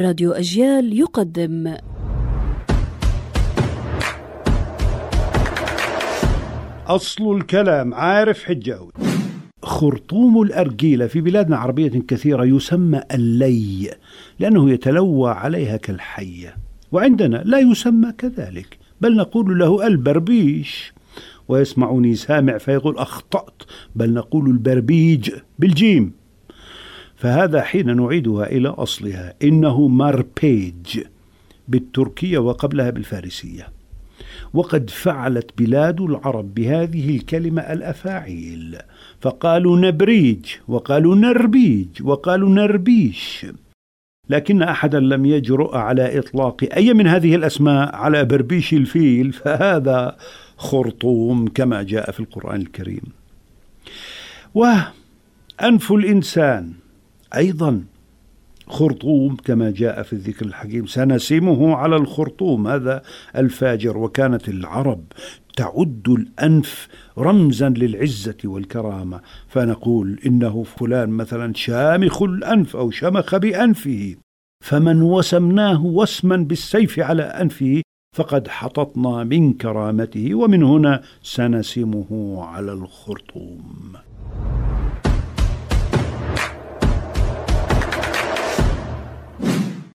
راديو أجيال يقدم. أصل الكلام عارف حجاوي خرطوم الأرجيلة في بلادنا عربية كثيرة يسمى اللي لأنه يتلوى عليها كالحية وعندنا لا يسمى كذلك بل نقول له البربيش. ويسمعني سامع فيقول أخطأت بل نقول البربيج بالجيم. فهذا حين نعيدها إلى أصلها. إنه ماربيج بالتركية وقبلها بالفارسية. وقد فعلت بلاد العرب بهذه الكلمة الأفاعيل. فقالوا نبريج وقالوا نربيج وقالوا نربيش. لكن أحدا لم يجرؤ على إطلاق أي من هذه الأسماء على بربيش الفيل فهذا خرطوم كما جاء في القرآن الكريم. وأنف الإنسان أيضا خرطوم كما جاء في الذكر الحكيم. سنسمه على الخرطوم هذا الفاجر. وكانت العرب تعد الأنف رمزا للعزة والكرامة. فنقول إنه فلان مثلا شامخ الأنف أو شمخ بأنفه. فمن وسمناه وسما بالسيف على أنفه فقد حططنا من كرامته. ومن هنا سنسمه على الخرطوم.